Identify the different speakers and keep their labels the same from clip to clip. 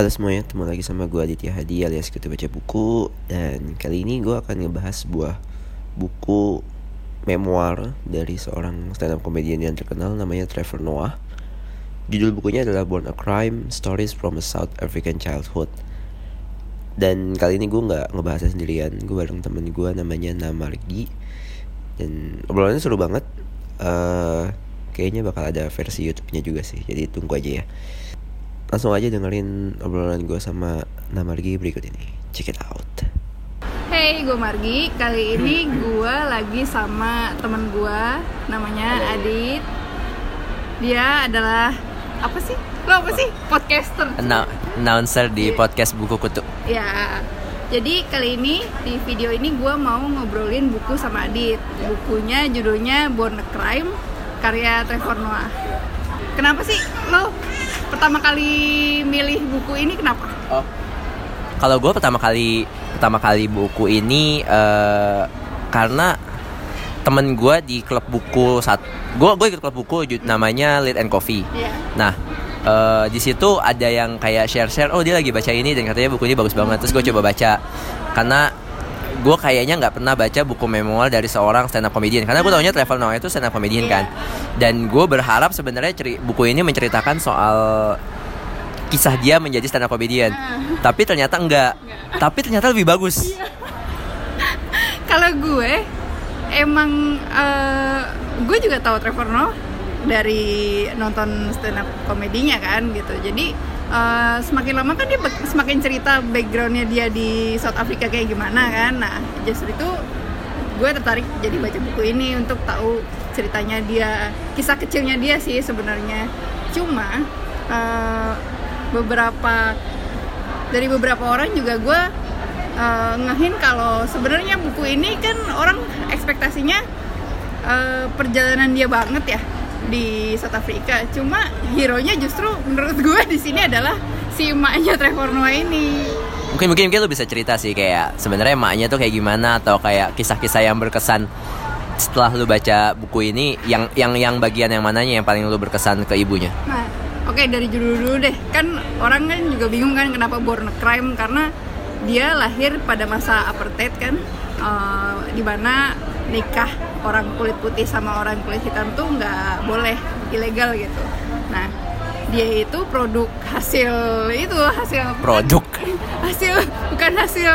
Speaker 1: Halo semuanya, ketemu lagi sama gue Aditya Hadi alias Kutu Baca Buku. Dan kali ini gue akan ngebahas sebuah buku memoir dari seorang stand up comedian yang terkenal namanya Trevor Noah. Judul bukunya adalah Born a Crime, Stories from a South African Childhood Dan kali ini gue gak ngebahasnya sendirian, gue bareng temen gue namanya Namargi Dan obrolannya seru banget uh, Kayaknya bakal ada versi YouTube-nya juga sih, jadi tunggu aja ya Langsung aja dengerin obrolan gue sama Namargi berikut ini. Check it out.
Speaker 2: Hey, gue Margi. Kali ini gue lagi sama temen gue, namanya Adit. Dia adalah apa sih? Lo apa sih? Podcaster.
Speaker 3: Anna- announcer di
Speaker 2: Iya.
Speaker 3: podcast buku kutu.
Speaker 2: Ya. Jadi kali ini di video ini gue mau ngobrolin buku sama Adit. Bukunya judulnya Born a Crime karya Trevor Noah. Kenapa sih lo pertama kali milih buku ini kenapa?
Speaker 3: Oh. Kalau gue pertama kali pertama kali buku ini eh, karena temen gue di klub buku saat gue gue ikut klub buku namanya Lit and Coffee.
Speaker 2: Iya.
Speaker 3: Nah eh, di situ ada yang kayak share share oh dia lagi baca ini dan katanya buku ini bagus banget. Terus gue coba baca. Karena gue kayaknya nggak pernah baca buku memoir dari seorang stand up comedian. Karena gue taunya Trevor Noah itu stand up comedian
Speaker 2: Iya.
Speaker 3: kan. Dan gue berharap sebenarnya buku ini menceritakan soal kisah dia menjadi stand up comedian.
Speaker 2: Ah.
Speaker 3: tapi ternyata enggak. Tapi ternyata lebih bagus.
Speaker 2: Kalau gue emang eh, gue juga tahu Trevor Noah dari nonton stand up komedinya kan gitu. Jadi eh, semakin lama kan dia semakin cerita backgroundnya dia di South Africa kayak gimana kan. Nah justru itu gue tertarik jadi baca buku ini untuk tahu ceritanya dia, kisah kecilnya dia sih sebenarnya. Cuma eh, beberapa dari beberapa orang juga gue uh, ngehin kalau sebenarnya buku ini kan orang ekspektasinya uh, perjalanan dia banget ya di South Africa. Cuma hero-nya justru menurut gue di sini adalah si emaknya Trevor Noah ini.
Speaker 3: mungkin mungkin mungkin lu bisa cerita sih kayak sebenarnya emaknya tuh kayak gimana atau kayak kisah-kisah yang berkesan setelah lu baca buku ini yang yang yang bagian yang mananya yang paling lu berkesan ke ibunya
Speaker 2: Nah, oke dari judul dulu deh. Kan orang kan juga bingung kan kenapa born a crime karena dia lahir pada masa apartheid kan, eh, di mana nikah orang kulit putih sama orang kulit hitam tuh nggak boleh ilegal gitu. Nah, dia itu produk hasil itu hasil
Speaker 3: produk
Speaker 2: hasil bukan hasil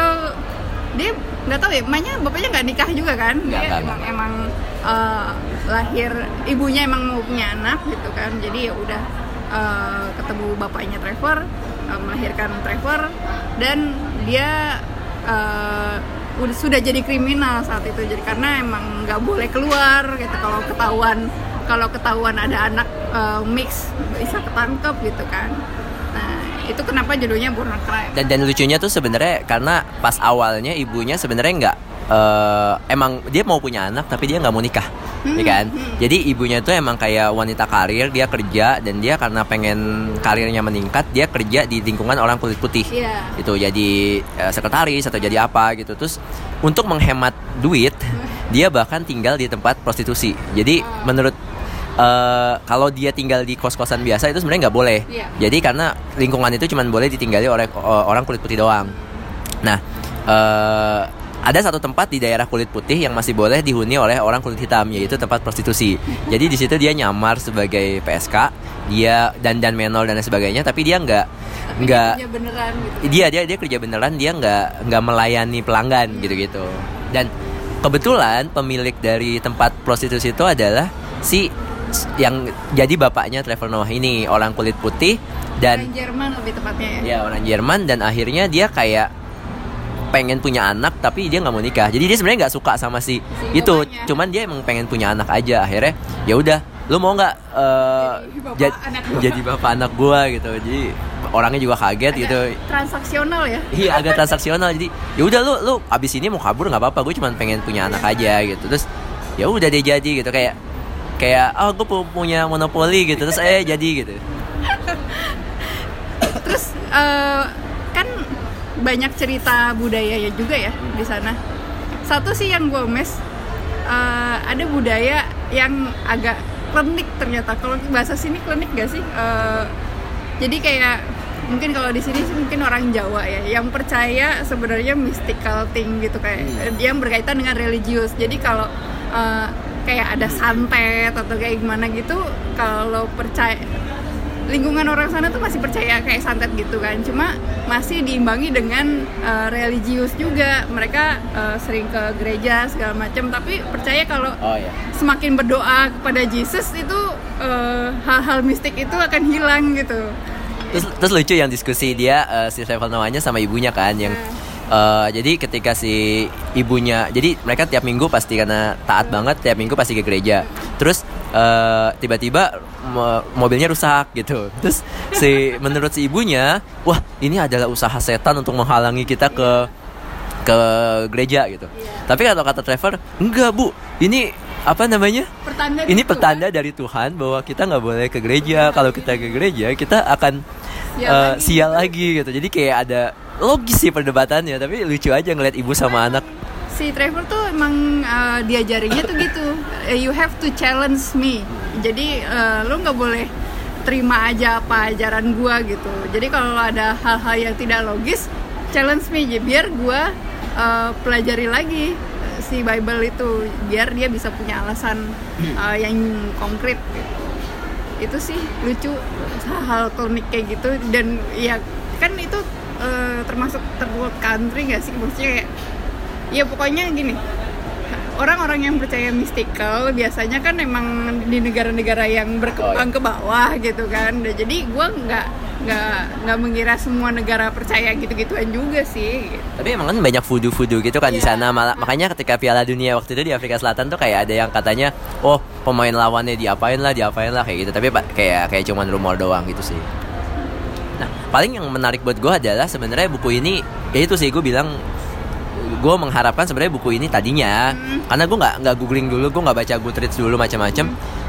Speaker 2: dia nggak tahu ya emaknya bapaknya nggak nikah juga kan dia
Speaker 3: nggak,
Speaker 2: emang
Speaker 3: nggak.
Speaker 2: emang eh, lahir ibunya emang mau punya anak gitu kan jadi ya udah eh, ketemu bapaknya Trevor eh, melahirkan Trevor dan dia udah sudah jadi kriminal saat itu. Jadi karena emang nggak boleh keluar gitu. Kalau ketahuan kalau ketahuan ada anak eh, mix bisa ketangkep gitu kan. Nah itu kenapa judulnya Born Crime.
Speaker 3: Dan dan lucunya tuh sebenarnya karena pas awalnya ibunya sebenarnya nggak eh, emang dia mau punya anak tapi dia nggak mau nikah ya kan? jadi ibunya tuh emang kayak wanita karir dia kerja dan dia karena pengen karirnya meningkat dia kerja di lingkungan orang kulit putih.
Speaker 2: Iya.
Speaker 3: itu jadi eh, sekretaris atau jadi apa gitu. Terus untuk menghemat duit dia bahkan tinggal di tempat prostitusi. Jadi menurut eh, kalau dia tinggal di kos-kosan biasa itu sebenarnya nggak boleh.
Speaker 2: Iya.
Speaker 3: jadi karena lingkungan itu cuma boleh ditinggali oleh eh, orang kulit putih doang. Nah eh, ada satu tempat di daerah kulit putih yang masih boleh dihuni oleh orang kulit hitam yaitu tempat prostitusi. Jadi di situ dia nyamar sebagai PSK, dia dan dan menol dan sebagainya, tapi dia nggak nggak
Speaker 2: dia beneran gitu.
Speaker 3: Dia dia dia kerja beneran dia nggak nggak melayani pelanggan gitu gitu dan kebetulan pemilik dari tempat prostitusi itu adalah si yang jadi bapaknya Trevor Noah ini orang kulit putih dan
Speaker 2: orang Jerman lebih tepatnya ya?
Speaker 3: Ya orang Jerman dan akhirnya dia kayak pengen punya anak tapi dia nggak mau nikah. Jadi dia sebenarnya nggak suka sama si,
Speaker 2: Si
Speaker 3: itu. cuman dia emang pengen punya anak aja. Akhirnya ya udah. Lu mau nggak eh,
Speaker 2: Jadi bapak
Speaker 3: jad-
Speaker 2: anak gua.
Speaker 3: jadi bapak anak gua gitu. Jadi orangnya juga kaget
Speaker 2: Agak
Speaker 3: gitu
Speaker 2: transaksional ya?
Speaker 3: Iya agak transaksional. Jadi ya udah lu lu abis ini mau kabur nggak apa-apa. Gue cuma pengen punya anak aja gitu. Terus ya udah dia jadi gitu. Kayak kayak oh gue punya monopoli gitu. Terus eh jadi gitu.
Speaker 2: Terus eh, kan banyak cerita budayanya juga ya di sana. Satu sih yang gue mes uh, ada budaya yang agak klinik ternyata. Kalau bahasa sini klinik gak sih? Uh, jadi kayak mungkin kalau di sini sih mungkin orang Jawa ya yang percaya sebenarnya mystical thing gitu kayak
Speaker 3: Hmm.
Speaker 2: yang berkaitan dengan religius. Jadi kalau uh, kayak ada santet atau kayak gimana gitu kalau percaya lingkungan orang sana tuh masih percaya kayak santet gitu kan. Cuma masih diimbangi dengan uh, religius juga. Mereka uh, sering ke gereja segala macam tapi percaya kalau
Speaker 3: Oh ya.
Speaker 2: semakin berdoa kepada Jesus itu uh, hal-hal mistik itu akan hilang gitu.
Speaker 3: Terus, terus lucu yang diskusi dia eh, si Trevor Noah-nya sama ibunya kan yang eh, jadi ketika si ibunya jadi mereka tiap minggu pasti karena taat banget tiap minggu pasti ke gereja. Terus eh, tiba-tiba mo- mobilnya rusak gitu. Terus si menurut si ibunya, wah ini adalah usaha setan untuk menghalangi kita ke ke gereja gitu. Tapi kalau kata Trevor, enggak bu, ini apa namanya?
Speaker 2: pertanda
Speaker 3: Ini
Speaker 2: gitu
Speaker 3: petanda dari Tuhan bahwa kita nggak boleh ke gereja. Kalau kita ke gereja, kita akan
Speaker 2: Sial
Speaker 3: eh,
Speaker 2: lagi.
Speaker 3: sial lagi gitu. Jadi kayak ada logis sih perdebatannya, tapi lucu aja ngeliat ibu sama anak.
Speaker 2: Si Trevor tuh emang uh, diajarinnya tuh gitu. Uh, you have to challenge me. Jadi uh, lo nggak boleh terima aja apa ajaran gua gitu. Jadi kalau ada hal-hal yang tidak logis challenge me aja biar gua uh, pelajari lagi si Bible itu. Biar dia bisa punya alasan uh, yang konkret. Itu sih lucu hal klinik kayak gitu. Dan ya kan itu uh, termasuk third country gak sih? Maksudnya kayak ya pokoknya gini orang-orang yang percaya mystical biasanya kan emang di negara-negara yang berkembang ke bawah gitu kan jadi gue nggak nggak nggak mengira semua negara percaya gitu-gituan juga sih gitu.
Speaker 3: Tapi emang kan banyak voodoo-voodoo gitu kan di
Speaker 2: Iya.
Speaker 3: sana. Malah, makanya ketika Piala Dunia waktu itu di Afrika Selatan tuh kayak ada yang katanya, oh pemain lawannya diapain lah, diapain lah kayak gitu. Tapi kayak kayak cuman rumor doang gitu sih. Nah, paling yang menarik buat gue adalah sebenarnya buku ini, ya itu sih gue bilang gue mengharapkan sebenarnya buku ini tadinya karena gue nggak nggak googling dulu gue nggak baca Goodreads dulu macam-macam.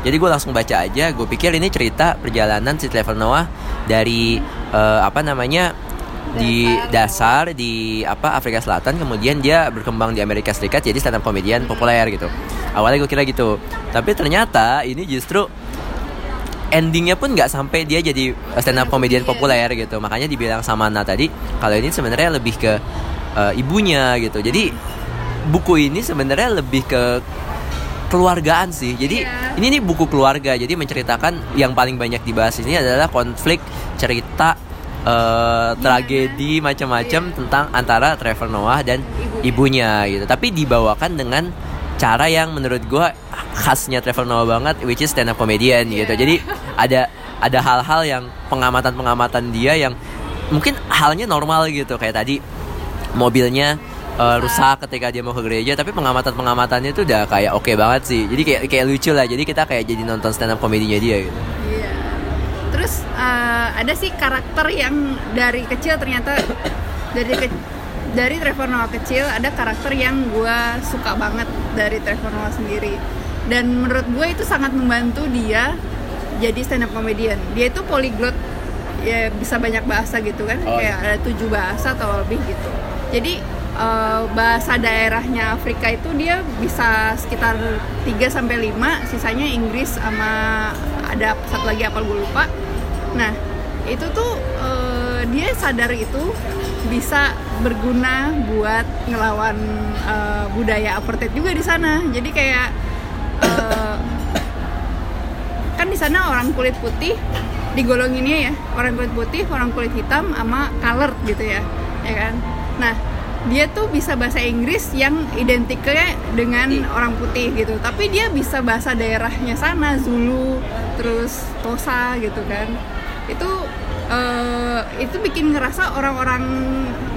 Speaker 3: Jadi gue langsung baca aja gue pikir ini cerita perjalanan si Trevor Noah dari eh, apa namanya di dasar. di apa Afrika Selatan kemudian dia berkembang di Amerika Serikat jadi stand up comedian populer gitu. Awalnya gue kira gitu. Tapi ternyata ini justru endingnya pun nggak sampai dia jadi stand up comedian populer gitu. Makanya dibilang sama Ana tadi kalau ini sebenarnya lebih ke eh, ibunya gitu. Jadi buku ini sebenarnya lebih ke keluargaan sih. Jadi
Speaker 2: Iya.
Speaker 3: ini nih buku keluarga. Jadi menceritakan yang paling banyak dibahas ini adalah konflik cerita eh, tragedi macam-macam
Speaker 2: Iya.
Speaker 3: tentang antara Trevor Noah dan ibunya. gitu. Tapi dibawakan dengan cara yang menurut gua khasnya Trevor Noah banget which is stand up comedian gitu.
Speaker 2: Iya.
Speaker 3: jadi ada ada hal-hal yang pengamatan-pengamatan dia yang mungkin halnya normal gitu. Kayak tadi mobilnya uh, rusak ketika dia mau ke gereja tapi pengamatan pengamatannya itu udah kayak oke banget sih jadi kayak kayak lucu lah jadi kita kayak jadi nonton stand up komedinya dia gitu
Speaker 2: Iya. Terus eh, ada sih karakter yang dari kecil ternyata dari ke- dari Trevor Noah kecil ada karakter yang gue suka banget dari Trevor Noah sendiri. Dan menurut gue itu sangat membantu dia jadi stand up comedian. Dia itu polyglot ya bisa banyak bahasa gitu kan
Speaker 3: Oh,
Speaker 2: kayak ada tujuh bahasa atau lebih gitu. Jadi eh, bahasa daerahnya Afrika itu dia bisa sekitar 3 sampai 5, sisanya Inggris sama ada satu lagi apa gue lupa. Nah, itu tuh eh, dia sadar itu bisa berguna buat ngelawan eh, budaya apartheid juga di sana. Jadi kayak eh, kan di sana orang kulit putih digolonginnya ya orang kulit putih orang kulit hitam sama colored gitu ya ya kan nah dia tuh bisa bahasa Inggris yang identiknya dengan orang putih gitu. Tapi dia bisa bahasa daerahnya sana Zulu terus Tosa gitu kan. Itu eh, itu bikin ngerasa orang-orang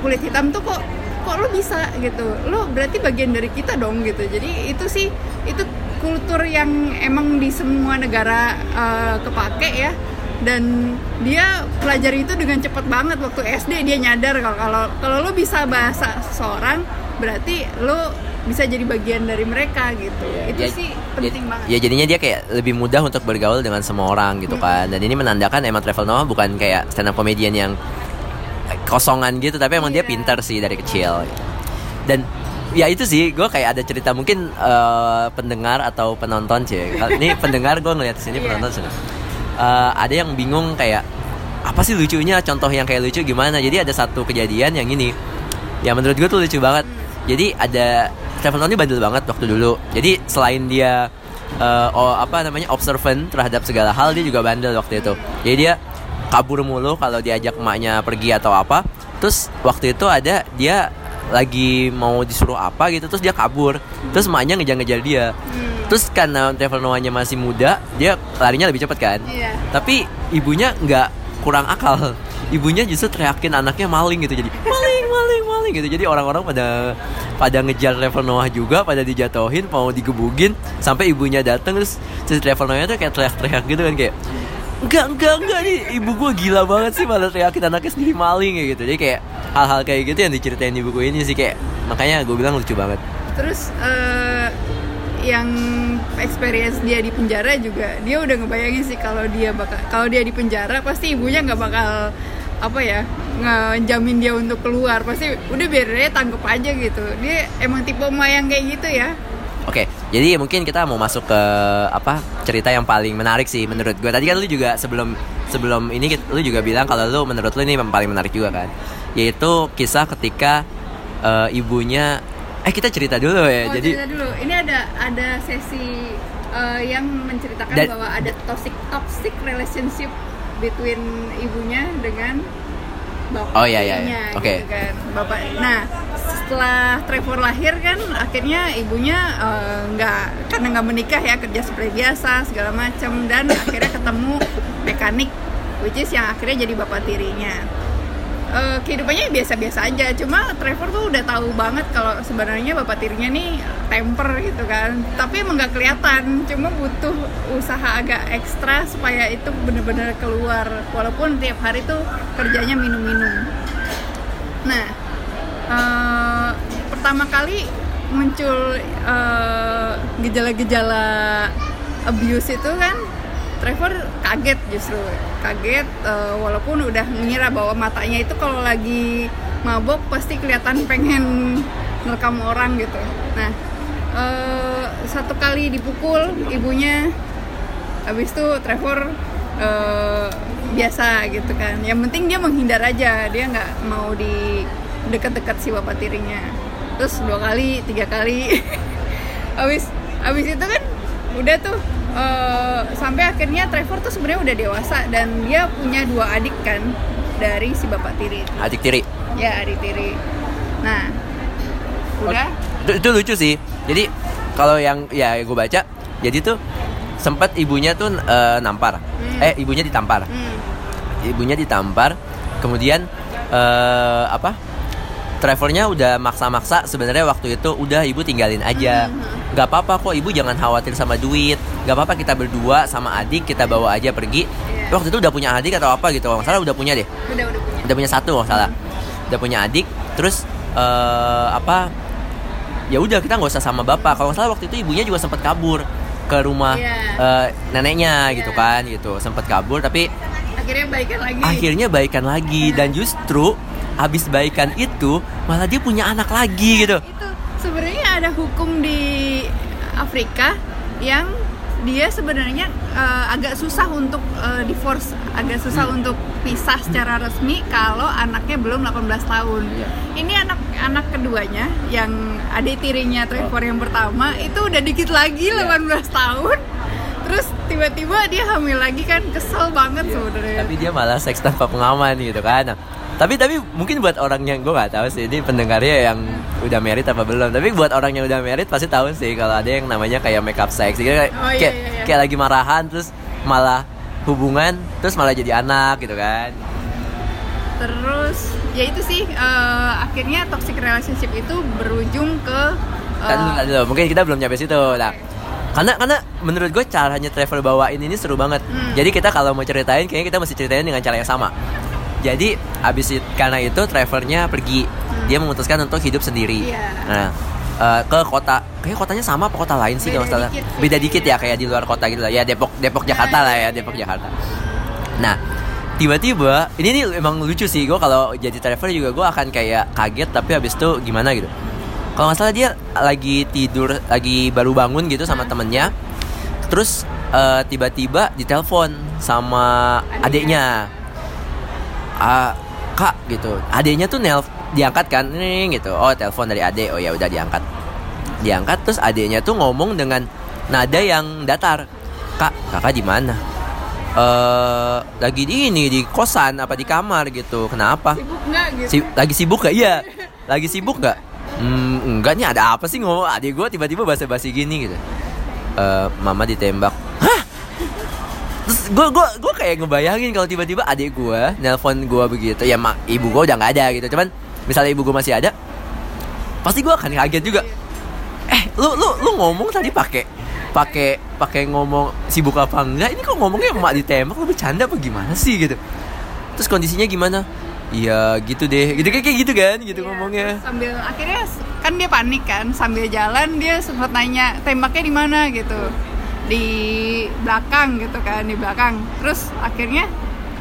Speaker 2: kulit hitam tuh kok kok lo bisa gitu. Lo berarti bagian dari kita dong gitu. Jadi itu sih itu kultur yang emang di semua negara eh, kepake ya dan dia pelajari itu dengan cepat banget waktu SD dia nyadar kalau kalau kalau lo bisa bahasa seseorang berarti lo bisa jadi bagian dari mereka gitu. Itu
Speaker 3: Ya-
Speaker 2: sih
Speaker 3: ya-
Speaker 2: penting banget.
Speaker 3: ya jadinya dia kayak lebih mudah untuk bergaul dengan semua orang gitu kan. Dan ini menandakan emang Travel Noah bukan kayak stand up comedian yang kosongan gitu tapi emang dia
Speaker 2: Iya.
Speaker 3: pintar sih dari kecil. Dan ya itu sih gue kayak ada cerita mungkin eh, pendengar atau penonton sih ini pendengar gue ngeliat sini
Speaker 2: Iya.
Speaker 3: penonton sini Eh, ada yang bingung kayak apa sih lucunya? Contoh yang kayak lucu gimana? Jadi ada satu kejadian yang ini ya menurut gue tuh lucu banget. Jadi ada Stephen Tony bandel banget waktu dulu. Jadi selain dia eh, oh apa namanya observant terhadap segala hal dia juga bandel waktu itu. Jadi dia kabur mulu kalau diajak emaknya pergi atau apa. Terus waktu itu ada dia lagi mau disuruh apa gitu terus dia kabur. Terus emaknya ngejar-ngejar dia. Terus karena Trevor Noah-nya masih muda dia larinya lebih cepat kan.
Speaker 2: Iya.
Speaker 3: tapi ibunya nggak kurang akal. Ibunya justru teriakin anaknya maling gitu jadi maling maling maling gitu. Jadi orang-orang pada pada ngejar Trevor Noah juga pada dijatuhin mau digebugin sampai ibunya datang terus si Trevor Noah tuh kayak teriak-teriak gitu kan kayak enggak enggak enggak nih. Ibu gua gila banget sih malah teriakin anaknya sendiri maling kayak gitu. Jadi kayak hal-hal kayak gitu yang diceritain di buku ini sih kayak makanya gue bilang lucu banget.
Speaker 2: Terus eh, yang experience dia di penjara juga dia udah ngebayangin sih kalau dia bakal kalau dia di penjara pasti ibunya nggak bakal apa ya ngejamin dia untuk keluar. Pasti udah biar dia tangkep aja gitu. Dia emang tipe emak yang kayak gitu ya
Speaker 3: Oke, jadi mungkin kita mau masuk ke apa cerita yang paling menarik sih menurut gue. Tadi kan lu juga sebelum sebelum ini lu juga bilang kalau lu menurut lu ini yang paling menarik juga kan, yaitu kisah ketika eh, ibunya. Eh kita cerita dulu ya.
Speaker 2: oh
Speaker 3: jadi
Speaker 2: cerita dulu ini ada ada sesi eh, yang menceritakan
Speaker 3: Dan-
Speaker 2: bahwa ada toxic toxic relationship between ibunya dengan bapak
Speaker 3: Oh, iya, iya, iya.
Speaker 2: tirinya,
Speaker 3: Oke.
Speaker 2: gitu kan bapak nah setelah Trevor lahir kan akhirnya ibunya eh, nggak karena nggak menikah ya kerja seperti biasa segala macam dan akhirnya ketemu mekanik which is yang akhirnya jadi bapak tirinya Eh, kehidupannya biasa-biasa aja. Cuma Trevor tuh udah tahu banget kalau sebenarnya bapak tirinya nih temper gitu kan. Tapi emang nggak kelihatan. Cuma butuh usaha agak ekstra supaya itu bener-bener keluar. Walaupun tiap hari tuh kerjanya minum-minum. Nah eh, pertama kali muncul eh, gejala-gejala abuse itu kan Trevor kaget justru. Kaget eh, walaupun udah mengira bahwa matanya itu kalau lagi mabok pasti kelihatan pengen merekam orang gitu. Nah eh, satu kali dipukul ibunya habis itu Trevor eh, biasa gitu kan. Yang penting dia menghindar aja dia nggak mau di dekat-dekat si bapak tirinya. Terus dua kali tiga kali. Habis habis itu kan udah tuh eh, sampai akhirnya Trevor tuh sebenarnya udah dewasa dan dia punya dua adik kan dari si bapak tiri itu
Speaker 3: adik tiri.
Speaker 2: ya adik tiri nah udah
Speaker 3: Itu, itu lucu sih. Jadi kalau yang ya gue baca, jadi tuh sempat ibunya tuh eh, nampar.
Speaker 2: Hmm.
Speaker 3: Eh ibunya ditampar.
Speaker 2: hmm,
Speaker 3: ibunya ditampar kemudian eh apa Trevornya udah maksa-maksa sebenarnya waktu itu udah ibu tinggalin aja.
Speaker 2: Mhm.
Speaker 3: nggak apa-apa kok ibu jangan khawatir sama duit. Nggak apa-apa kita berdua sama adik kita bawa aja pergi.
Speaker 2: Iya.
Speaker 3: waktu itu udah punya adik atau apa gitu kalau salah udah punya deh.
Speaker 2: Udah udah punya.
Speaker 3: Udah punya satu kalau salah. Udah punya adik terus eh apa ya udah kita nggak usah sama bapak. Kalau salah waktu itu ibunya juga sempat kabur ke rumah
Speaker 2: Iya.
Speaker 3: eh, neneknya gitu
Speaker 2: Iya.
Speaker 3: kan gitu. Sempat kabur tapi
Speaker 2: akhirnya baikan lagi.
Speaker 3: Akhirnya baikan lagi. Dan justru habis baikan itu malah dia punya anak lagi gitu
Speaker 2: itu sebenarnya ada hukum di Afrika yang dia sebenarnya eh, agak susah untuk eh, divorce, agak susah
Speaker 3: Hmm.
Speaker 2: untuk pisah secara resmi kalau anaknya belum 18 tahun.
Speaker 3: Iya.
Speaker 2: Ini anak anak keduanya yang adik tirinya Trevor yang pertama itu udah dikit lagi
Speaker 3: Iya.
Speaker 2: 18 tahun. Terus tiba-tiba dia hamil lagi kan kesel banget sebenarnya.
Speaker 3: Iya. tapi dia malah seks tanpa pengaman gitu kan tapi tapi mungkin buat orang yang gue nggak tahu sih ini pendengarnya yang udah married apa belum tapi buat orang yang udah married pasti tahu sih kalau ada yang namanya kayak make up sex gitu kayak,
Speaker 2: Oh, iya,
Speaker 3: kayak,
Speaker 2: iya, iya.
Speaker 3: kayak lagi marahan terus malah hubungan terus malah jadi anak gitu kan
Speaker 2: Terus ya itu sih eh, akhirnya toxic relationship itu berujung ke eh,
Speaker 3: Kan dulu. mungkin kita belum nyampe situ nah karena karena menurut gue caranya travel bawain ini seru banget
Speaker 2: Hmm.
Speaker 3: jadi kita kalau mau ceritain kayaknya kita mesti ceritain dengan cara yang sama jadi abis it- karena itu travelnya pergi. Dia memutuskan untuk hidup sendiri.
Speaker 2: Hmm. Iya.
Speaker 3: nah eh, ke kota. Kayak kotanya sama apa kota lain sih
Speaker 2: Beda
Speaker 3: kalau salah
Speaker 2: dikit
Speaker 3: beda dikit ya kayak di luar kota gitu lah. Ya Depok Depok Jakarta
Speaker 2: Nah,
Speaker 3: lah ya
Speaker 2: iya,
Speaker 3: Depok
Speaker 2: iya.
Speaker 3: Jakarta. Nah tiba-tiba ini nih emang lucu sih. Gue kalau jadi Trevor juga gue akan kayak kaget tapi habis itu gimana gitu? Kalau nggak salah dia lagi tidur lagi baru bangun gitu sama temennya. Terus eh, tiba-tiba ditelepon sama adiknya ah kak gitu. Adiknya tuh nelf diangkat kan nih gitu. Oh telepon dari adik oh ya udah diangkat. Diangkat terus adiknya tuh ngomong dengan nada yang datar. Kak kakak di mana? Eh lagi di ini di kosan apa di kamar gitu. Kenapa?
Speaker 2: Sibuk nggak gitu?
Speaker 3: Si- lagi sibuk gak iya. Lagi sibuk gak hmm, enggak nih ada apa sih ngomong? Adik gue tiba-tiba basa-basi gini gitu. Eh mama ditembak terus gue gue gue kayak ngebayangin kalau tiba-tiba adik gue nelpon gue begitu. Ya mak ibu gue udah nggak ada gitu. Cuman misalnya ibu gue masih ada pasti gue akan kaget juga. Eh lu lu lu ngomong tadi pakai pakai pakai ngomong sibuk apa enggak? Ini kok ngomongnya emak ditembak lu bercanda apa gimana sih gitu? Terus kondisinya gimana? Iya gitu deh. Gitu kayak gitu kan gitu
Speaker 2: Iya,
Speaker 3: ngomongnya.
Speaker 2: sambil akhirnya kan dia panik kan. Sambil jalan dia sempat nanya tembaknya di mana? gitu di belakang gitu kan di belakang. Terus akhirnya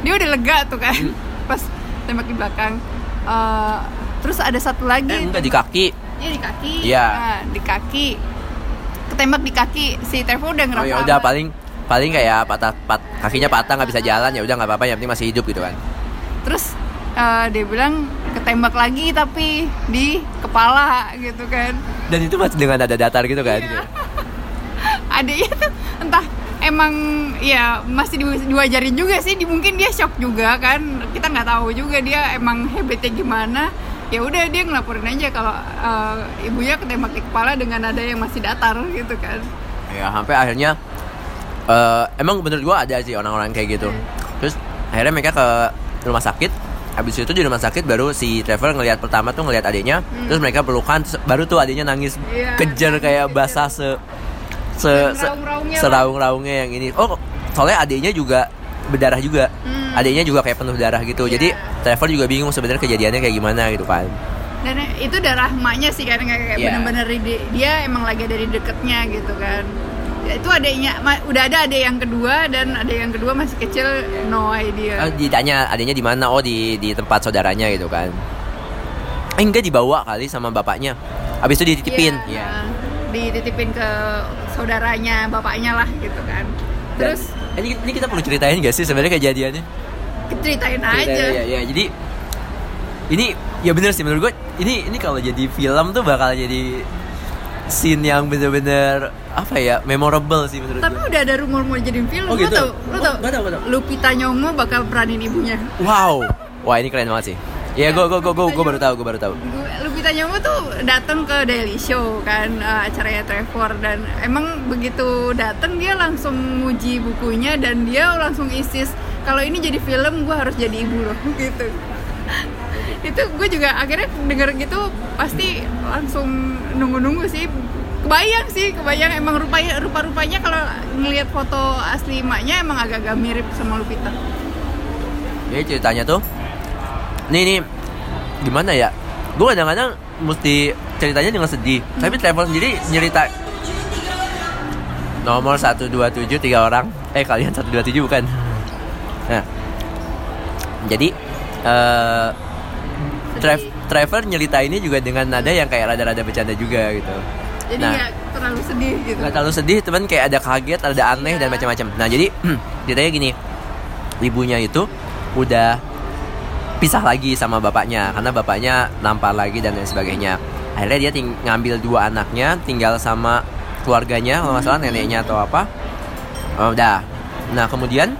Speaker 2: dia udah lega tuh kan
Speaker 3: Hmm.
Speaker 2: pas tembak di belakang. Eh, terus ada satu lagi.
Speaker 3: Eh, enggak di kaki.
Speaker 2: Iya di kaki.
Speaker 3: Iya.
Speaker 2: Nah, di kaki. Ketembak di kaki. Si Trevor udah
Speaker 3: oh
Speaker 2: ngerasa
Speaker 3: ya udah paling paling kayak patah pat, kakinya patah nggak bisa jalan ya udah nggak apa-apa yang penting masih hidup gitu kan.
Speaker 2: Terus eh, dia bilang ketembak lagi tapi di kepala gitu kan.
Speaker 3: Dan itu masih dengan nada datar gitu kan?
Speaker 2: Iya. Adiknya tuh entah emang ya masih di- diwajarin juga sih mungkin dia shock juga kan kita nggak tahu juga dia emang habitnya gimana. Ya udah dia ngelaporin aja kalau eh, ibunya ketembak di kepala dengan ada yang masih datar gitu kan.
Speaker 3: Ya sampai akhirnya eh emang bener gua ada sih orang-orang kayak gitu. Terus akhirnya mereka ke rumah sakit. Habis itu di rumah sakit baru si Trevor ngelihat pertama tuh ngelihat adiknya. Terus mereka pelukan terus baru tuh adiknya nangis.
Speaker 2: Iya,
Speaker 3: kejar
Speaker 2: nangis,
Speaker 3: kayak basah se se, se
Speaker 2: Seraung-raungnya
Speaker 3: yang ini. Oh soalnya adiknya juga berdarah juga.
Speaker 2: Hmm.
Speaker 3: adiknya juga kayak penuh darah gitu.
Speaker 2: Iya.
Speaker 3: jadi Trevor juga bingung sebenarnya kejadiannya kayak gimana gitu kan.
Speaker 2: Dan itu darah emaknya sih karena kayak
Speaker 3: Iya.
Speaker 2: bener-bener di- dia emang lagi ada di deketnya gitu kan. Ya, itu adiknya udah ada adik yang kedua dan adik yang kedua masih kecil no idea.
Speaker 3: Oh, ditanya adiknya di mana? Oh di di tempat saudaranya gitu kan. Eh enggak dibawa kali sama bapaknya. Habis itu dititipin.
Speaker 2: Iya, nah, dititipin ke saudaranya bapaknya lah gitu kan.
Speaker 3: Dan-
Speaker 2: terus
Speaker 3: eh, ini, ini kita perlu ceritain gak sih sebenarnya kejadiannya?
Speaker 2: Ceritain aja.
Speaker 3: Ceritain, ya, ya jadi ini ya bener sih menurut gue ini ini kalau jadi film tuh bakal jadi scene yang bener-bener apa ya memorable sih menurut
Speaker 2: tapi
Speaker 3: gue
Speaker 2: udah ada rumor mau jadiin film
Speaker 3: Oh, gitu?
Speaker 2: tau lu
Speaker 3: Oh,
Speaker 2: tau
Speaker 3: nggak tahu, nggak tahu.
Speaker 2: Lupita Nyong'o bakal peranin ibunya.
Speaker 3: Wow. Wah ini keren banget sih ya gue gue gue gue baru tahu gue baru tahu.
Speaker 2: Lupita Nyong'o tuh datang ke Daily Show kan eh, acaranya Trevor. Dan emang begitu datang dia langsung muji bukunya dan dia langsung isis kalau ini jadi film gue harus jadi ibu loh gitu. Itu gue juga akhirnya denger gitu pasti langsung nunggu-nunggu sih. Kebayang sih kebayang emang rupanya rupa rupanya kalau ngelihat foto asli emaknya emang agak-agak mirip sama Lupita.
Speaker 3: Jadi ceritanya tuh Nih nih. Gimana ya? Gue kadang-kadang mesti ceritanya dengan sedih. Tapi Trevor sendiri nyerita. Nomor 127 tiga orang. Eh kalian 127 bukan? Nah. Jadi eh Trev, Trevor nyerita ini juga dengan nada yang kayak rada-rada bercanda juga gitu.
Speaker 2: Jadi
Speaker 3: Nah.
Speaker 2: nggak terlalu sedih gitu.
Speaker 3: Gak terlalu sedih, teman kayak ada kaget, ada aneh dan macam-macam. Nah jadi ceritanya gini, ibunya itu udah pisah lagi sama bapaknya karena bapaknya nampar lagi dan lain sebagainya. Akhirnya dia ting- ngambil dua anaknya, tinggal sama keluarganya, kalau nggak salah neneknya atau apa. Oh, udah. Nah kemudian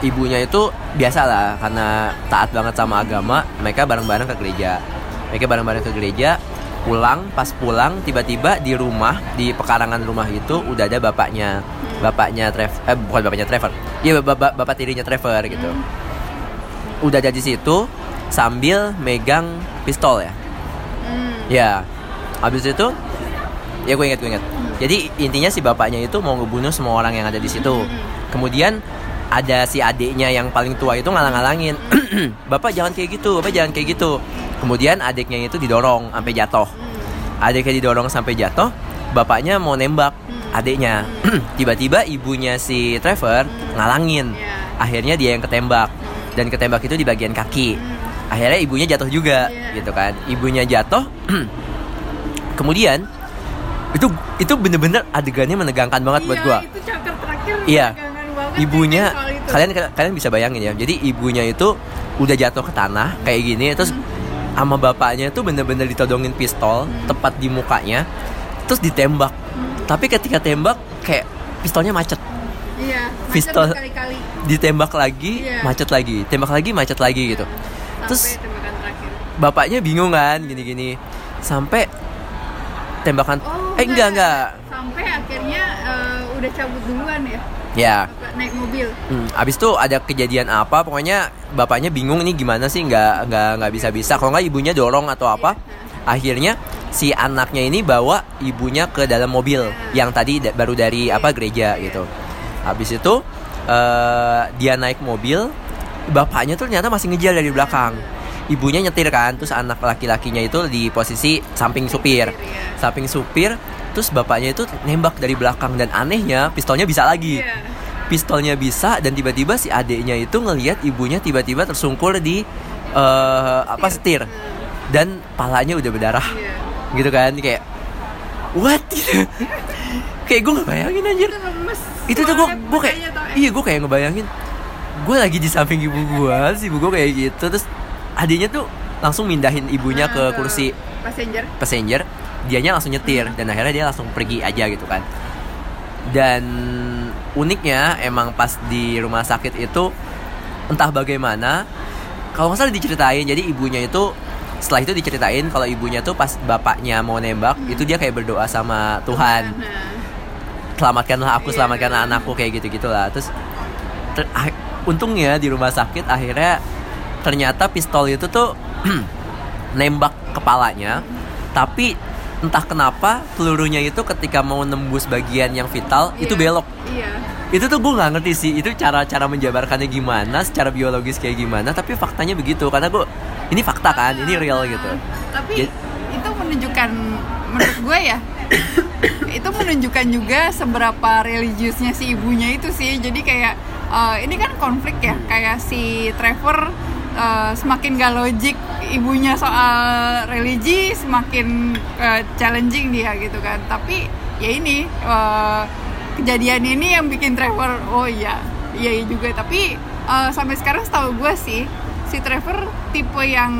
Speaker 3: ibunya itu biasa lah karena taat banget sama agama, mereka bareng-bareng ke gereja. Mereka bareng-bareng ke gereja, pulang pas pulang tiba-tiba di rumah di pekarangan rumah itu udah ada bapaknya bapaknya Trevor eh bukan bapaknya Trevor iya bapak bapak tirinya Trevor gitu udah ada di situ sambil megang pistol ya.
Speaker 2: Hmm.
Speaker 3: ya habis itu ya gue inget gue inget jadi intinya si bapaknya itu mau ngebunuh semua orang yang ada di situ. Kemudian ada si adiknya yang paling tua itu ngalang-ngalangin bapak jangan kayak gitu bapak jangan kayak gitu. Kemudian adiknya itu didorong sampai jatuh. Adiknya didorong sampai jatuh bapaknya mau nembak adiknya. Tiba-tiba ibunya si Trevor ngalangin.
Speaker 2: Ya.
Speaker 3: akhirnya dia yang ketembak dan ketembak itu di bagian kaki. Akhirnya ibunya jatuh juga
Speaker 2: Iya.
Speaker 3: gitu kan. Ibunya jatuh kemudian itu itu bener-bener adegannya menegangkan banget buat
Speaker 2: Iya,
Speaker 3: gua.
Speaker 2: itu chapter terakhir
Speaker 3: Iya. ibunya
Speaker 2: ya,
Speaker 3: kalian kalian bisa bayangin ya. Jadi ibunya itu udah jatuh ke tanah kayak gini terus sama bapaknya itu bener-bener ditodongin pistol tepat di mukanya terus ditembak. Tapi ketika tembak kayak pistolnya macet
Speaker 2: iya
Speaker 3: pistol-
Speaker 2: berkali-kali.
Speaker 3: ditembak lagi
Speaker 2: Iya.
Speaker 3: macet lagi. Tembak lagi macet lagi gitu. Terus
Speaker 2: sampai terakhir.
Speaker 3: bapaknya bingung kan gini-gini. Sampai tembakan
Speaker 2: oh
Speaker 3: eh enggak enggak
Speaker 2: sampai akhirnya eh, udah cabut duluan ya.
Speaker 3: Ya
Speaker 2: Bapak naik mobil.
Speaker 3: Hmm, abis itu ada kejadian apa? Pokoknya bapaknya bingung ini gimana sih nggak nggak nggak bisa bisa kalau nggak ibunya dorong atau apa akhirnya si anaknya ini bawa ibunya ke dalam mobil yang tadi baru dari apa gereja gitu habis itu eh, dia naik mobil bapaknya tuh ternyata masih ngejar dari belakang. Ibunya nyetir kan terus anak laki-lakinya itu di posisi samping supir. Samping supir terus bapaknya itu nembak dari belakang dan anehnya pistolnya bisa lagi.
Speaker 2: Iya.
Speaker 3: pistolnya bisa dan tiba-tiba si adiknya itu ngelihat ibunya tiba-tiba tersungkur di eh, apa setir. Dan palanya udah berdarah.
Speaker 2: Iya.
Speaker 3: gitu kan kayak what? Kayak gue nggak bayangin anjir
Speaker 2: itu
Speaker 3: tuh gue gue kayak
Speaker 2: tuh.
Speaker 3: iya gue kayak ngebayangin gue lagi di samping ibu gue si ibu gue kayak gitu. Terus adiknya tuh langsung mindahin ibunya ke kursi
Speaker 2: passenger.
Speaker 3: passenger. Dianya langsung nyetir dan akhirnya dia langsung pergi aja gitu kan. Dan uniknya emang pas di rumah sakit itu entah bagaimana kalau nggak salah diceritain. Jadi ibunya itu setelah itu diceritain kalau ibunya tuh pas bapaknya mau nembak itu dia kayak berdoa sama Tuhan.
Speaker 2: Nah,
Speaker 3: selamatkanlah aku
Speaker 2: Iya.
Speaker 3: selamatkanlah anakku kayak gitu gitulah terus ter- ah- untungnya di rumah sakit akhirnya ternyata pistol itu tuh nembak kepalanya tapi entah kenapa pelurunya itu ketika mau nembus bagian yang vital itu
Speaker 2: iya.
Speaker 3: belok
Speaker 2: iya
Speaker 3: itu tuh gue nggak ngerti sih itu cara-cara menjabarkannya gimana secara biologis kayak gimana tapi faktanya begitu karena gue ini fakta kan ini real gitu
Speaker 2: tapi
Speaker 3: Jadi-
Speaker 2: itu menunjukkan menurut gue ya itu menunjukkan juga seberapa religiusnya si ibunya itu sih. Jadi kayak eh, ini kan konflik ya. Kayak si Trevor eh, semakin gak logik ibunya soal religi semakin eh, challenging dia gitu kan. Tapi ya ini eh, kejadian ini yang bikin Trevor oh iya iya juga. Tapi eh, sampai sekarang setahu gue sih si Trevor tipe yang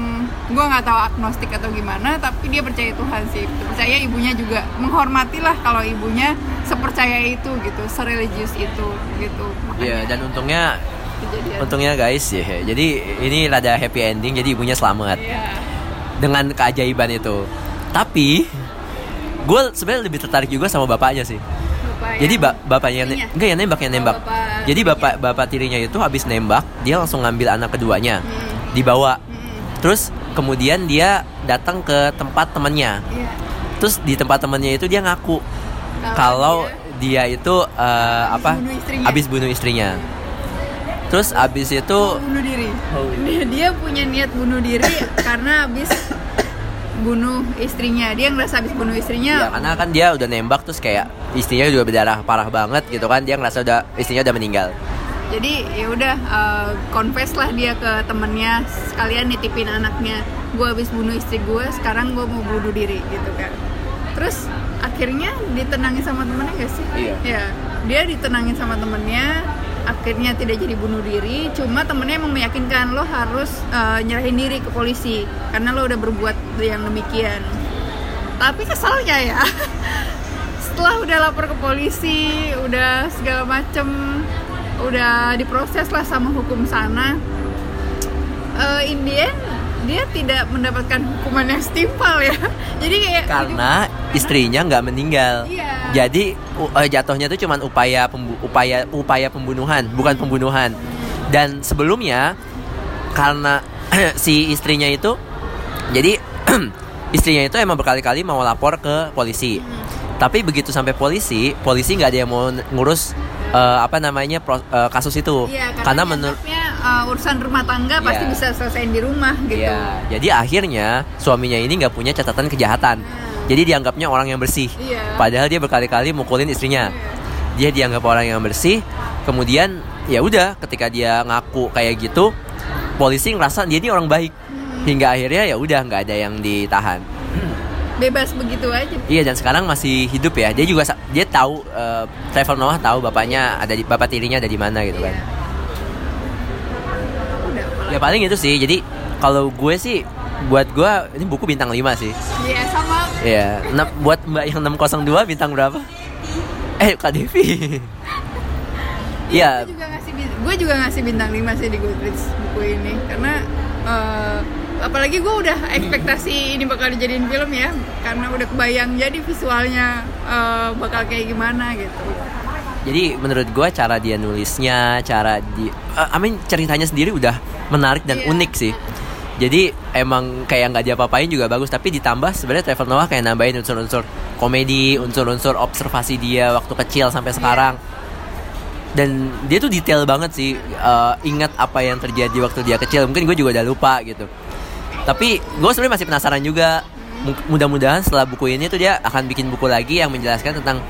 Speaker 2: gue nggak tahu agnostik atau gimana tapi dia percaya Tuhan sih. Percaya ibunya juga. Menghormati lah kalau ibunya sepercaya itu gitu sereligius itu gitu.
Speaker 3: Iya dan untungnya
Speaker 2: kejadian.
Speaker 3: untungnya guys ya. Jadi ini rada happy ending jadi ibunya selamat.
Speaker 2: Iya.
Speaker 3: dengan keajaiban itu. Tapi gue sebenarnya lebih tertarik juga sama bapaknya sih.
Speaker 2: Bapak
Speaker 3: jadi ba- bapaknya ne-
Speaker 2: Tirinya?
Speaker 3: enggak ya nembak yang
Speaker 2: Oh,
Speaker 3: nembak.
Speaker 2: bapak
Speaker 3: jadi bapak bapak tirinya itu habis nembak dia langsung ngambil anak keduanya
Speaker 2: Hmm.
Speaker 3: dibawa
Speaker 2: Hmm.
Speaker 3: terus kemudian dia datang ke tempat temannya
Speaker 2: Iya.
Speaker 3: terus di tempat temannya itu dia ngaku kalau dia, itu eh, apa
Speaker 2: bunuh istrinya.
Speaker 3: bunuh istrinya terus habis itu
Speaker 2: bunuh diri dia, dia punya niat bunuh diri karena habis bunuh istrinya. Dia ngerasa habis bunuh
Speaker 3: ya
Speaker 2: istrinya
Speaker 3: karena kan dia udah nembak terus kayak istrinya juga berdarah parah banget gitu kan. Dia ngerasa udah istrinya udah meninggal.
Speaker 2: Jadi ya udah confess lah dia ke temennya. Sekalian nitipin anaknya gue habis bunuh istri gue sekarang gue mau bunuh diri gitu kan. Terus akhirnya ditenangin sama temennya gak sih?
Speaker 3: Iya.
Speaker 2: ya dia ditenangin sama temennya akhirnya tidak jadi bunuh diri. Cuma temennya emang meyakinkan lo harus eh, nyerahin diri ke polisi karena lo udah berbuat yang demikian. Tapi kesalnya ya setelah udah lapor ke polisi udah segala macem udah diproses lah sama hukum sana. Eh in the end, dia tidak mendapatkan hukuman yang setimpal ya. Jadi kayak
Speaker 3: karena istrinya nggak meninggal.
Speaker 2: Iya.
Speaker 3: jadi u- eh, jatuhnya itu cuman upaya pembu- upaya upaya pembunuhan bukan pembunuhan. Dan sebelumnya karena si istrinya itu jadi istrinya itu emang berkali-kali mau lapor ke polisi. Tapi begitu sampai polisi polisi nggak ada yang mau ngurus eh, apa namanya pro- eh, kasus itu
Speaker 2: Iya,
Speaker 3: karena
Speaker 2: karena
Speaker 3: menurut
Speaker 2: uh, urusan rumah tangga pasti
Speaker 3: Iya.
Speaker 2: bisa selesaiin di rumah gitu.
Speaker 3: Iya, jadi akhirnya suaminya ini nggak punya catatan kejahatan. Jadi dianggapnya orang yang bersih.
Speaker 2: Iya.
Speaker 3: Padahal dia berkali-kali mukulin istrinya. Dia dianggap orang yang bersih. Kemudian ya udah ketika dia ngaku kayak gitu polisi ngerasa dia ini orang baik hingga akhirnya ya udah nggak ada yang ditahan
Speaker 2: bebas begitu aja.
Speaker 3: Iya dan sekarang masih hidup ya. Dia juga dia tahu eh, Trevor Noah tahu bapaknya ada di bapak tirinya ada di mana gitu kan.
Speaker 2: Iya. udah
Speaker 3: ya paling itu sih. Jadi kalau gue sih buat gue ini buku bintang 5 sih.
Speaker 2: Iya sama.
Speaker 3: Iya, Nah, buat Mbak yang 602 bintang berapa? Eh, Kak Devi. Iya,
Speaker 2: gue juga ngasih bin- gue juga ngasih bintang 5 sih di Goodreads buku ini. Karena eh, apalagi gue udah ekspektasi ini bakal dijadiin film ya karena udah kebayang jadi visualnya eh, bakal kayak gimana gitu
Speaker 3: jadi menurut gue cara dia nulisnya, cara di eh, I mean ceritanya sendiri udah menarik dan
Speaker 2: Iya.
Speaker 3: unik sih. Jadi emang kayak nggak diapa-apain juga bagus, tapi ditambah sebenarnya Trevor Noah kayak nambahin unsur-unsur komedi, unsur-unsur observasi dia waktu kecil sampai sekarang. Dan dia tuh detail banget sih, eh, ingat apa yang terjadi waktu dia kecil. Mungkin gue juga udah lupa gitu. Tapi gue sebenarnya masih penasaran juga. Mu- Mudah-mudahan setelah buku ini tuh dia akan bikin buku lagi yang menjelaskan tentang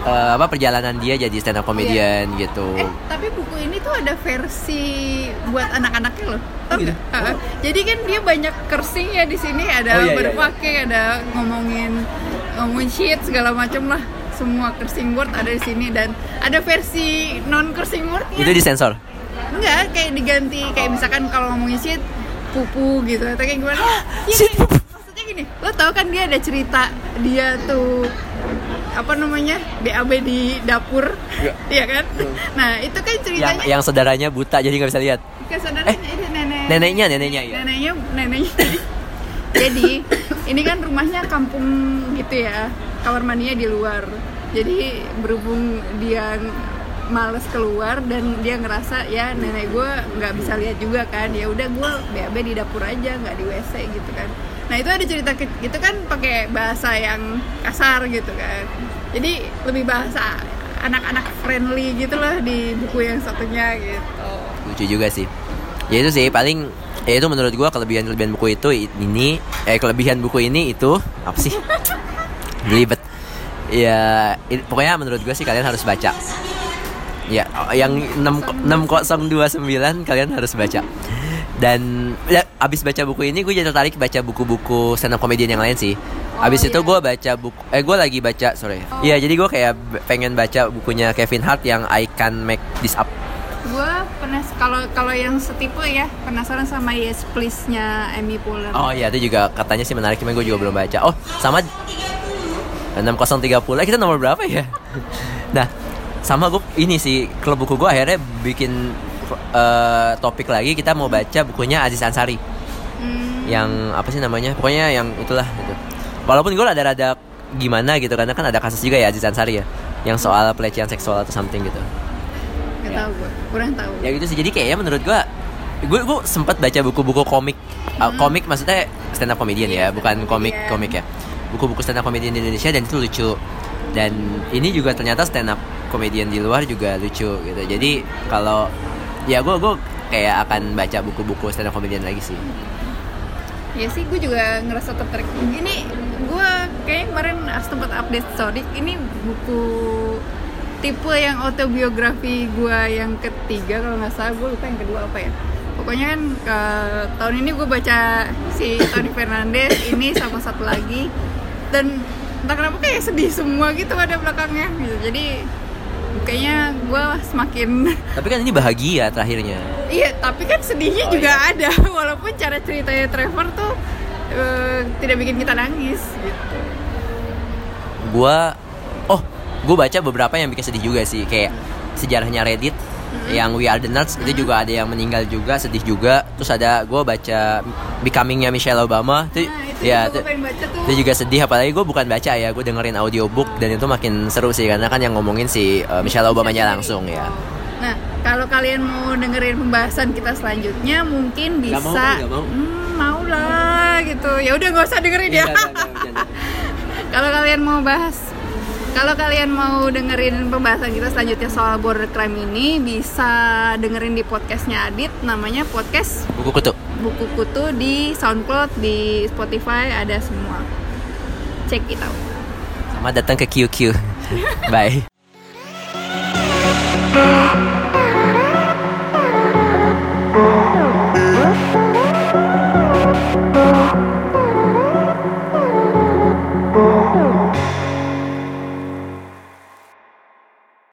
Speaker 3: eh, apa perjalanan dia jadi stand up comedian gitu.
Speaker 2: eh tapi buku ini tuh ada versi buat anak-anaknya loh
Speaker 3: Oh, gitu?
Speaker 2: Heeh. jadi kan dia banyak cursing ya di sini ada
Speaker 3: Oh, iya, iya,
Speaker 2: berpakai ada ngomongin ngomongin shit segala macam lah semua cursing word ada di sini dan ada versi non cursing word
Speaker 3: Itu disensor.
Speaker 2: Enggak, kayak diganti kayak misalkan kalau ngomongin shit pupu gitu atau kayak gimana? Iya, kayak- maksudnya gini, lo tau kan dia ada cerita dia tuh apa namanya BAB di dapur,
Speaker 3: Iya.
Speaker 2: iya kan? Nah itu kan
Speaker 3: Yang
Speaker 2: ceritanya
Speaker 3: yang saudaranya buta jadi nggak bisa lihat.
Speaker 2: ke saudaranya itu nenek
Speaker 3: Neneknya, neneknya ya.
Speaker 2: neneknya neneknya jadi ini kan rumahnya kampung gitu ya kamar mandinya di luar jadi berhubung dia males keluar dan dia ngerasa ya nenek gue nggak bisa lihat juga kan ya udah gue BAB di dapur aja nggak di WC gitu kan nah itu ada cerita gitu kan pakai bahasa yang kasar gitu kan jadi lebih bahasa anak-anak friendly gitu lah di buku yang satunya gitu
Speaker 3: Lucu juga sih. Ya itu sih paling ya itu menurut gua kelebihan-kelebihan buku itu ini eh kelebihan buku ini itu apa sih? Belibet. Ya pokoknya menurut gua sih kalian harus baca. Ya, yang 6 6029 kalian harus baca. Dan ya, abis baca buku ini gue jadi tertarik baca buku-buku stand up comedian yang lain sih. Abis
Speaker 2: Oh,
Speaker 3: itu
Speaker 2: iya.
Speaker 3: gue baca buku, eh gue lagi baca sorry. Iya jadi gue kayak pengen baca bukunya Kevin Hart yang I Can Make This Up.
Speaker 2: gue penas kalau kalau yang setipe ya penasaran sama Yes Please nya Amy Poehler
Speaker 3: Oh iya itu juga katanya sih menarik cuman gue juga belum baca. Oh sama 6030 Eh, kita nomor berapa ya? nah sama gue ini sih klub buku gue akhirnya bikin eh, topik lagi kita mau baca bukunya Aziz Ansari.
Speaker 2: Hmm,
Speaker 3: yang apa sih namanya? Pokoknya yang itulah gitu. Walaupun gue rada-rada gimana gitu karena kan ada kasus juga ya Aziz Ansari ya yang soal pelecehan seksual atau something gitu.
Speaker 2: nggak tahu gue kurang tahu.
Speaker 3: Ya gitu sih jadi kayaknya menurut gua gue gue sempat baca buku-buku komik Uh, komik maksudnya stand up comedian ya bukan komik
Speaker 2: Iya.
Speaker 3: komik ya. Buku-buku stand up comedian di Indonesia dan itu lucu. Dan ini juga ternyata stand up comedian di luar juga lucu gitu. Jadi kalau ya gue gue kayak akan baca buku-buku stand up comedian lagi sih.
Speaker 2: Ya sih gue juga ngerasa tertarik. Ini gue kayak kemarin sempat update story ini buku tipe yang autobiografi gue yang ketiga kalau nggak salah gue lupa yang kedua apa ya. Pokoknya kan ke- tahun ini gue baca si Tony Fernandez ini sama satu lagi. Dan entah kenapa kayak sedih semua gitu ada belakangnya gitu. Jadi kayaknya gue semakin
Speaker 3: tapi kan ini bahagia terakhirnya
Speaker 2: Iya, tapi kan sedihnya
Speaker 3: Oh,
Speaker 2: juga
Speaker 3: iya.
Speaker 2: ada walaupun cara ceritanya Trevor tuh eh, tidak bikin kita nangis gitu.
Speaker 3: gua oh gue baca beberapa yang bikin sedih juga sih kayak sejarahnya Reddit yang We Are the Nerds itu juga ada yang meninggal juga sedih juga. Terus ada gue baca Becomingnya Michelle Obama. Itu
Speaker 2: Nah, itu
Speaker 3: ya
Speaker 2: juga
Speaker 3: itu, itu juga sedih apalagi gue bukan baca ya gue dengerin audiobook dan itu makin seru sih karena kan yang ngomongin si uh, Michelle Obama. nya langsung ya.
Speaker 2: Nah, kalau kalian mau dengerin pembahasan kita selanjutnya mungkin
Speaker 3: mau,
Speaker 2: bisa
Speaker 3: nggak mau.
Speaker 2: Hmm, mau lah gitu. Ya udah nggak usah dengerin
Speaker 3: Iya,
Speaker 2: ya. kalau kalian mau bahas kalau kalian mau dengerin pembahasan kita selanjutnya soal border crime ini bisa dengerin di podcastnya Adit namanya podcast
Speaker 3: buku kutu
Speaker 2: buku kutu di SoundCloud, di Spotify ada semua. Check it out.
Speaker 3: sama datang ke QQ bye